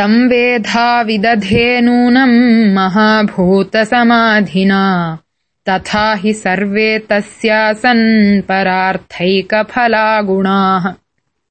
तम् वेधा विदधे नूनम् महाभूतसमाधिना। तथा हि सर्वे तस्यासन् परार्थैकफलागुणाः।